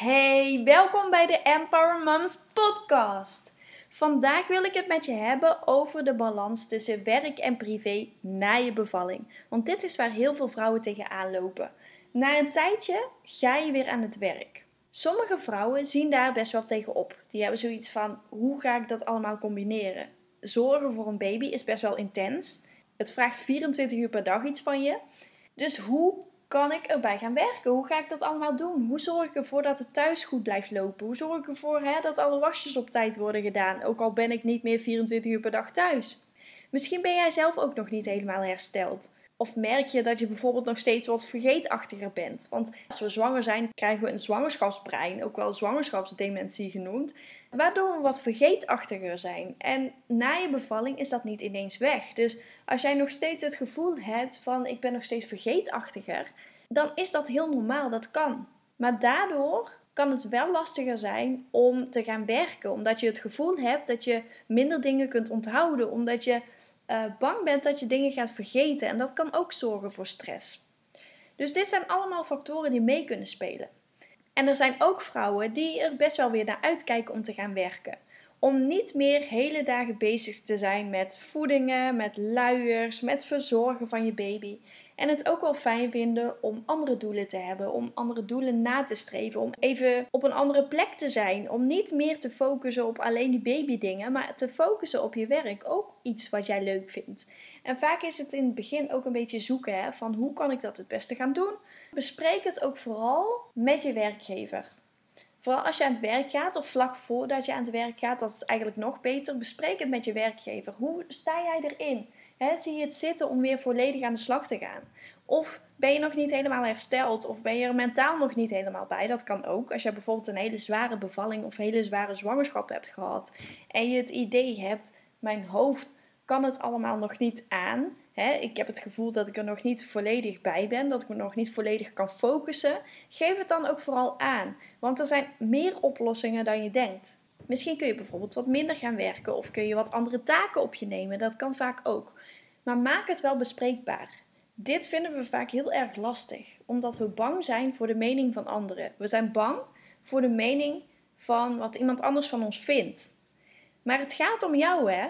Hey, welkom bij de Empower Moms podcast. Vandaag wil ik het met je hebben over de balans tussen werk en privé na je bevalling. Want dit is waar heel veel vrouwen tegenaan lopen. Na een tijdje ga je weer aan het werk. Sommige vrouwen zien daar best wel tegen op. Die hebben zoiets van: hoe ga ik dat allemaal combineren? Zorgen voor een baby is best wel intens. Het vraagt 24 uur per dag iets van je. Dus hoe kan ik erbij gaan werken? Hoe ga ik dat allemaal doen? Hoe zorg ik ervoor dat het thuis goed blijft lopen? Hoe zorg ik ervoor hè, dat alle wasjes op tijd worden gedaan? Ook al ben ik niet meer 24 uur per dag thuis. Misschien ben jij zelf ook nog niet helemaal hersteld. Of merk je dat je bijvoorbeeld nog steeds wat vergeetachtiger bent? Want als we zwanger zijn, krijgen we een zwangerschapsbrein, ook wel zwangerschapsdementie genoemd, waardoor we wat vergeetachtiger zijn. En na je bevalling is dat niet ineens weg. Dus als jij nog steeds het gevoel hebt van ik ben nog steeds vergeetachtiger, dan is dat heel normaal, dat kan. Maar daardoor kan het wel lastiger zijn om te gaan werken, omdat je het gevoel hebt dat je minder dingen kunt onthouden, omdat je uh, bang bent dat je dingen gaat vergeten. En dat kan ook zorgen voor stress. Dus dit zijn allemaal factoren die mee kunnen spelen. En er zijn ook vrouwen die er best wel weer naar uitkijken om te gaan werken. Om niet meer hele dagen bezig te zijn met voedingen, met luiers, met verzorgen van je baby. En het ook wel fijn vinden om andere doelen te hebben, om andere doelen na te streven, om even op een andere plek te zijn. Om niet meer te focussen op alleen die babydingen, maar te focussen op je werk. Ook iets wat jij leuk vindt. En vaak is het in het begin ook een beetje zoeken hè, van hoe kan ik dat het beste gaan doen. Bespreek het ook vooral met je werkgever. Vooral als je aan het werk gaat of vlak voordat je aan het werk gaat, dat is eigenlijk nog beter. Bespreek het met je werkgever. Hoe sta jij erin? zie je het zitten om weer volledig aan de slag te gaan? Of ben je nog niet helemaal hersteld? Of ben je er mentaal nog niet helemaal bij? Dat kan ook. Als je bijvoorbeeld een hele zware bevalling of hele zware zwangerschap hebt gehad. En je het idee hebt, mijn hoofd kan het allemaal nog niet aan. ik heb het gevoel dat ik er nog niet volledig bij ben. Dat ik me nog niet volledig kan focussen. Geef het dan ook vooral aan. Want er zijn meer oplossingen dan je denkt. Misschien kun je bijvoorbeeld wat minder gaan werken of kun je wat andere taken op je nemen. Dat kan vaak ook. Maar maak het wel bespreekbaar. Dit vinden we vaak heel erg lastig, omdat we bang zijn voor de mening van anderen. We zijn bang voor de mening van wat iemand anders van ons vindt. Maar het gaat om jou, hè?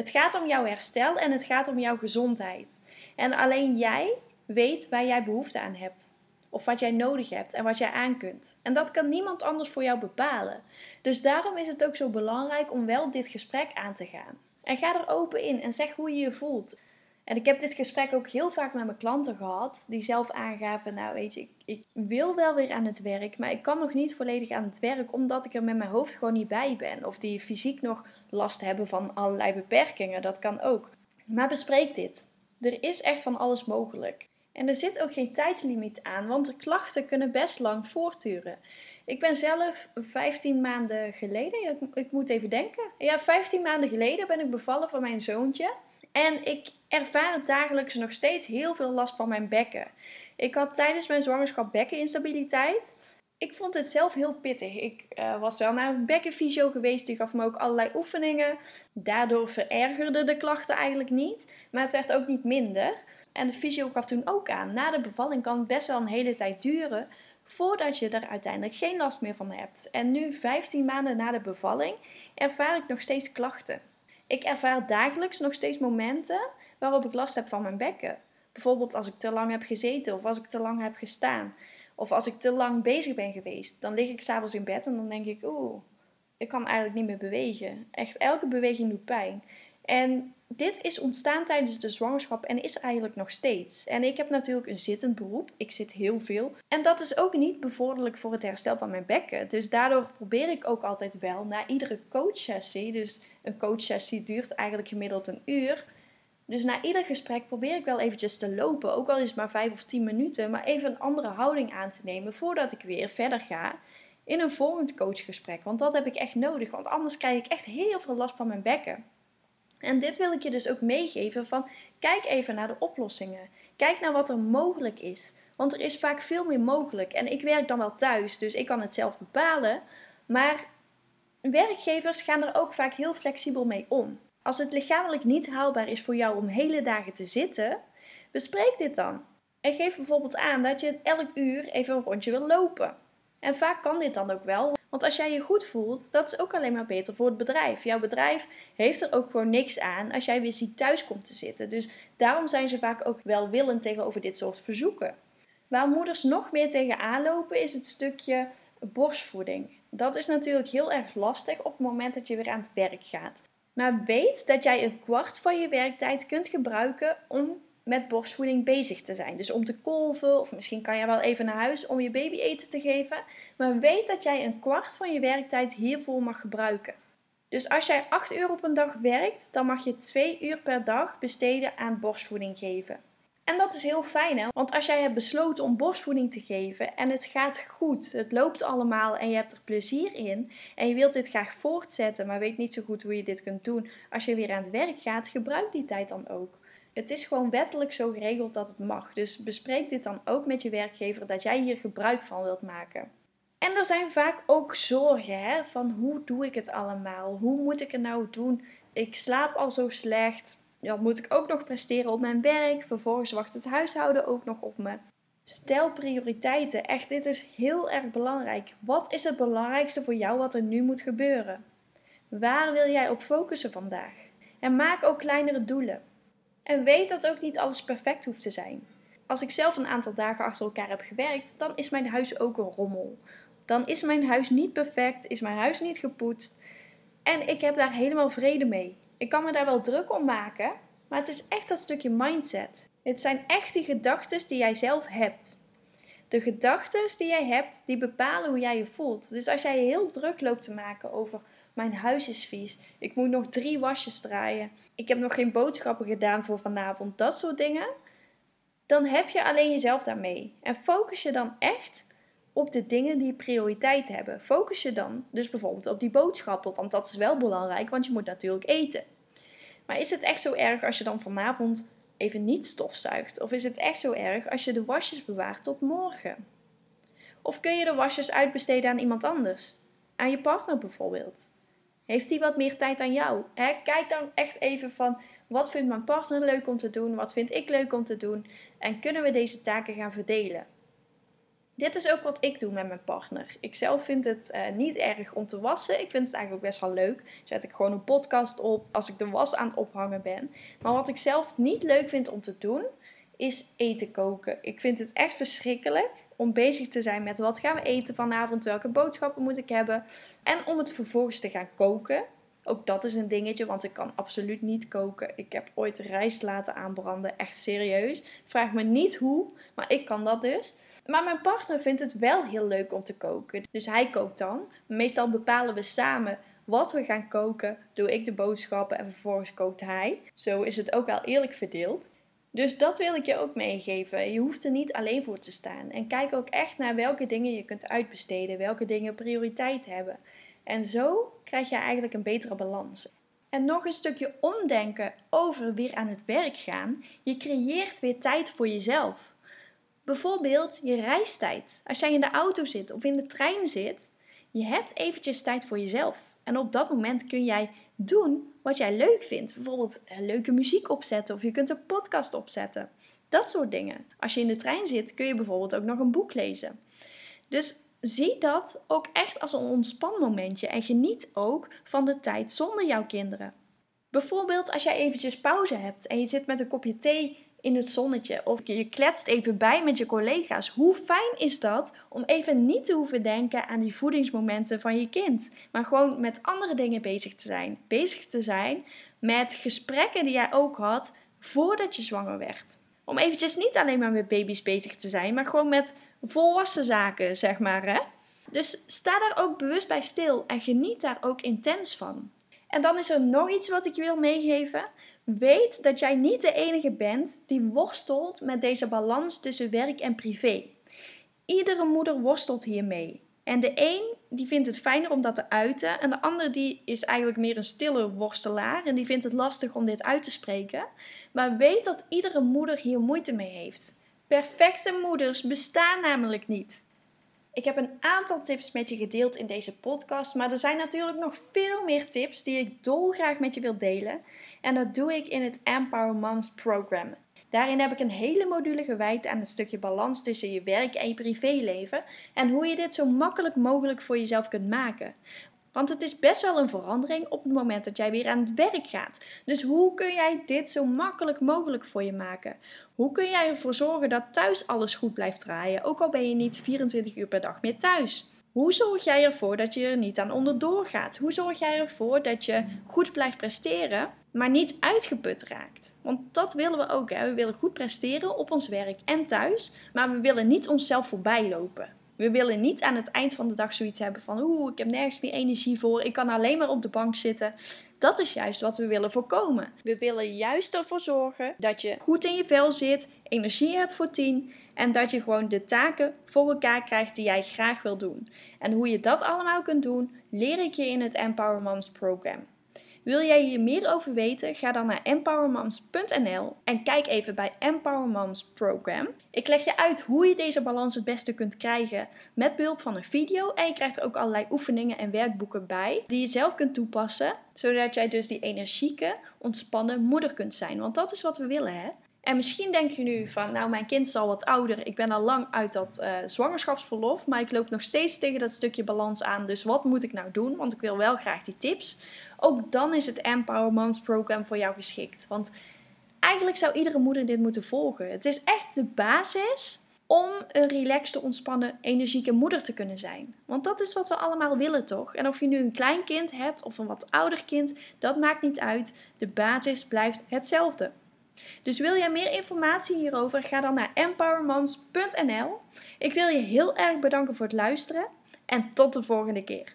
Het gaat om jouw herstel en het gaat om jouw gezondheid. En alleen jij weet waar jij behoefte aan hebt. Of wat jij nodig hebt en wat jij aan kunt. En dat kan niemand anders voor jou bepalen. Dus daarom is het ook zo belangrijk om wel dit gesprek aan te gaan. En ga er open in en zeg hoe je je voelt. En ik heb dit gesprek ook heel vaak met mijn klanten gehad, die zelf aangaven: Nou, weet je, ik, ik, wil wel weer aan het werk, maar ik kan nog niet volledig aan het werk omdat ik er met mijn hoofd gewoon niet bij ben. Of die fysiek nog last hebben van allerlei beperkingen, dat kan ook. Maar bespreek dit. Er is echt van alles mogelijk. En er zit ook geen tijdslimiet aan, want klachten kunnen best lang voortduren. Ik ben zelf 15 maanden geleden, ik, ik moet even denken. Ja, 15 maanden geleden ben ik bevallen van mijn zoontje. En ik ervaar dagelijks nog steeds heel veel last van mijn bekken. Ik had tijdens mijn zwangerschap bekkeninstabiliteit. Ik vond het zelf heel pittig. Ik uh, was wel naar een bekkenfysio geweest. Die gaf me ook allerlei oefeningen. Daardoor verergerden de klachten eigenlijk niet. Maar het werd ook niet minder. En de fysio gaf toen ook aan. Na de bevalling kan het best wel een hele tijd duren. Voordat je er uiteindelijk geen last meer van hebt. En nu, 15 maanden na de bevalling, ervaar ik nog steeds klachten. Ik ervaar dagelijks nog steeds momenten waarop ik last heb van mijn bekken. Bijvoorbeeld als ik te lang heb gezeten of als ik te lang heb gestaan. Of als ik te lang bezig ben geweest. Dan lig ik s'avonds in bed en dan denk ik, oeh, ik kan eigenlijk niet meer bewegen. Echt elke beweging doet pijn. En dit is ontstaan tijdens de zwangerschap en is eigenlijk nog steeds. En ik heb natuurlijk een zittend beroep. Ik zit heel veel. En dat is ook niet bevorderlijk voor het herstel van mijn bekken. Dus daardoor probeer ik ook altijd wel na iedere coachsessie. Dus een coachsessie duurt eigenlijk gemiddeld een uur. Dus na ieder gesprek probeer ik wel eventjes te lopen. Ook al is het maar 5 of 10 minuten. Maar even een andere houding aan te nemen voordat ik weer verder ga in een volgend coachgesprek. Want dat heb ik echt nodig. Want anders krijg ik echt heel veel last van mijn bekken. En dit wil ik je dus ook meegeven van kijk even naar de oplossingen. Kijk naar wat er mogelijk is. Want er is vaak veel meer mogelijk. En ik werk dan wel thuis, dus ik kan het zelf bepalen. Maar werkgevers gaan er ook vaak heel flexibel mee om. Als het lichamelijk niet haalbaar is voor jou om hele dagen te zitten, bespreek dit dan. En geef bijvoorbeeld aan dat je elk uur even een rondje wil lopen. En vaak kan dit dan ook wel, want als jij je goed voelt, dat is ook alleen maar beter voor het bedrijf. Jouw bedrijf heeft er ook gewoon niks aan als jij weer ziek thuis komt te zitten. Dus daarom zijn ze vaak ook welwillend tegenover dit soort verzoeken. Waar moeders nog meer tegenaan lopen is het stukje borstvoeding. Dat is natuurlijk heel erg lastig op het moment dat je weer aan het werk gaat. Maar weet dat jij een kwart van je werktijd kunt gebruiken om met borstvoeding bezig te zijn. Dus om te kolven, of misschien kan je wel even naar huis om je baby eten te geven. Maar weet dat jij een kwart van je werktijd hiervoor mag gebruiken. Dus als jij 8 uur op een dag werkt, dan mag je 2 uur per dag besteden aan borstvoeding geven. En dat is heel fijn, hè? Want als jij hebt besloten om borstvoeding te geven en het gaat goed, het loopt allemaal en je hebt er plezier in en je wilt dit graag voortzetten, maar weet niet zo goed hoe je dit kunt doen als je weer aan het werk gaat, gebruik die tijd dan ook. Het is gewoon wettelijk zo geregeld dat het mag. Dus bespreek dit dan ook met je werkgever dat jij hier gebruik van wilt maken. En er zijn vaak ook zorgen hè, van hoe doe ik het allemaal? Hoe moet ik het nou doen? Ik slaap al zo slecht. Ja, moet ik ook nog presteren op mijn werk? Vervolgens wacht het huishouden ook nog op me. Stel prioriteiten. Echt, dit is heel erg belangrijk. Wat is het belangrijkste voor jou wat er nu moet gebeuren? Waar wil jij op focussen vandaag? En maak ook kleinere doelen. En weet dat ook niet alles perfect hoeft te zijn. Als ik zelf een aantal dagen achter elkaar heb gewerkt, dan is mijn huis ook een rommel. Dan is mijn huis niet perfect, is mijn huis niet gepoetst. En ik heb daar helemaal vrede mee. Ik kan me daar wel druk om maken, maar het is echt dat stukje mindset. Het zijn echt die gedachten die jij zelf hebt. De gedachten die jij hebt, die bepalen hoe jij je voelt. Dus als jij heel druk loopt te maken over mijn huis is vies. Ik moet nog drie wasjes draaien. Ik heb nog geen boodschappen gedaan voor vanavond. Dat soort dingen. Dan heb je alleen jezelf daarmee. En focus je dan echt op de dingen die prioriteit hebben. Focus je dan dus bijvoorbeeld op die boodschappen. Want dat is wel belangrijk, want je moet natuurlijk eten. Maar is het echt zo erg als je dan vanavond even niet stofzuigt? Of is het echt zo erg als je de wasjes bewaart tot morgen? Of kun je de wasjes uitbesteden aan iemand anders? Aan je partner bijvoorbeeld? Heeft die wat meer tijd aan jou? Kijk dan echt even van wat vindt mijn partner leuk om te doen? Wat vind ik leuk om te doen? En kunnen we deze taken gaan verdelen? Dit is ook wat ik doe met mijn partner. Ik zelf vind het uh, niet erg om te wassen. Ik vind het eigenlijk best wel leuk. Zet ik gewoon een podcast op als ik de was aan het ophangen ben. Maar wat ik zelf niet leuk vind om te doen, is eten koken. Ik vind het echt verschrikkelijk om bezig te zijn met wat gaan we eten vanavond, welke boodschappen moet ik hebben. En om het vervolgens te gaan koken. Ook dat is een dingetje, want ik kan absoluut niet koken. Ik heb ooit rijst laten aanbranden, echt serieus. Vraag me niet hoe, maar ik kan dat dus. Maar mijn partner vindt het wel heel leuk om te koken. Dus hij kookt dan. Meestal bepalen we samen wat we gaan koken. Doe ik de boodschappen en vervolgens kookt hij. Zo is het ook wel eerlijk verdeeld. Dus dat wil ik je ook meegeven. Je hoeft er niet alleen voor te staan. En kijk ook echt naar welke dingen je kunt uitbesteden, welke dingen prioriteit hebben. En zo krijg je eigenlijk een betere balans. En nog een stukje omdenken over weer aan het werk gaan. Je creëert weer tijd voor jezelf. Bijvoorbeeld je reistijd. Als jij in de auto zit of in de trein zit, je hebt eventjes tijd voor jezelf. En op dat moment kun jij doen wat jij leuk vindt. Bijvoorbeeld leuke muziek opzetten of je kunt een podcast opzetten. Dat soort dingen. Als je in de trein zit, kun je bijvoorbeeld ook nog een boek lezen. Dus zie dat ook echt als een ontspanmomentje en geniet ook van de tijd zonder jouw kinderen. Bijvoorbeeld als jij eventjes pauze hebt en je zit met een kopje thee in het zonnetje. Of je kletst even bij met je collega's. Hoe fijn is dat om even niet te hoeven denken aan die voedingsmomenten van je kind. Maar gewoon met andere dingen bezig te zijn. Bezig te zijn met gesprekken die jij ook had voordat je zwanger werd. Om eventjes niet alleen maar met baby's bezig te zijn, maar gewoon met volwassen zaken, zeg maar. Hè? Dus sta daar ook bewust bij stil en geniet daar ook intens van. En dan is er nog iets wat ik wil meegeven. Weet dat jij niet de enige bent die worstelt met deze balans tussen werk en privé. Iedere moeder worstelt hiermee. En de een die vindt het fijner om dat te uiten. En de ander die is eigenlijk meer een stille worstelaar. En die vindt het lastig om dit uit te spreken. Maar weet dat iedere moeder hier moeite mee heeft. Perfecte moeders bestaan namelijk niet. Ik heb een aantal tips met je gedeeld in deze podcast, maar er zijn natuurlijk nog veel meer tips die ik dolgraag met je wil delen. En dat doe ik in het Empower Moms Program. Daarin heb ik een hele module gewijd aan het stukje balans tussen je werk en je privéleven en hoe je dit zo makkelijk mogelijk voor jezelf kunt maken. Want het is best wel een verandering op het moment dat jij weer aan het werk gaat. Dus hoe kun jij dit zo makkelijk mogelijk voor je maken? Hoe kun jij ervoor zorgen dat thuis alles goed blijft draaien, ook al ben je niet 24 uur per dag meer thuis? Hoe zorg jij ervoor dat je er niet aan onderdoor gaat? Hoe zorg jij ervoor dat je goed blijft presteren, maar niet uitgeput raakt? Want dat willen we ook. Hè? We willen goed presteren op ons werk en thuis, maar we willen niet onszelf voorbij lopen. We willen niet aan het eind van de dag zoiets hebben van oeh, ik heb nergens meer energie voor, ik kan alleen maar op de bank zitten. Dat is juist wat we willen voorkomen. We willen juist ervoor zorgen dat je goed in je vel zit, energie hebt voor tien en dat je gewoon de taken voor elkaar krijgt die jij graag wil doen. En hoe je dat allemaal kunt doen, leer ik je in het Empower Moms program. Wil jij hier meer over weten? Ga dan naar empowermoms.nl en kijk even bij Empower Moms Program. Ik leg je uit hoe je deze balans het beste kunt krijgen met behulp van een video. En je krijgt er ook allerlei oefeningen en werkboeken bij die je zelf kunt toepassen, zodat jij dus die energieke, ontspannen moeder kunt zijn. Want dat is wat we willen, hè? En misschien denk je nu van, nou, mijn kind is al wat ouder. Ik ben al lang uit dat uh, zwangerschapsverlof, maar ik loop nog steeds tegen dat stukje balans aan. Dus wat moet ik nou doen? Want ik wil wel graag die tips. Ook dan is het Empower Moms Program voor jou geschikt. Want eigenlijk zou iedere moeder dit moeten volgen. Het is echt de basis om een relaxte, ontspannen, energieke moeder te kunnen zijn. Want dat is wat we allemaal willen, toch? En of je nu een klein kind hebt of een wat ouder kind, dat maakt niet uit. De basis blijft hetzelfde. Dus wil jij meer informatie hierover? Ga dan naar empowermoms.nl. Ik wil je heel erg bedanken voor het luisteren en tot de volgende keer.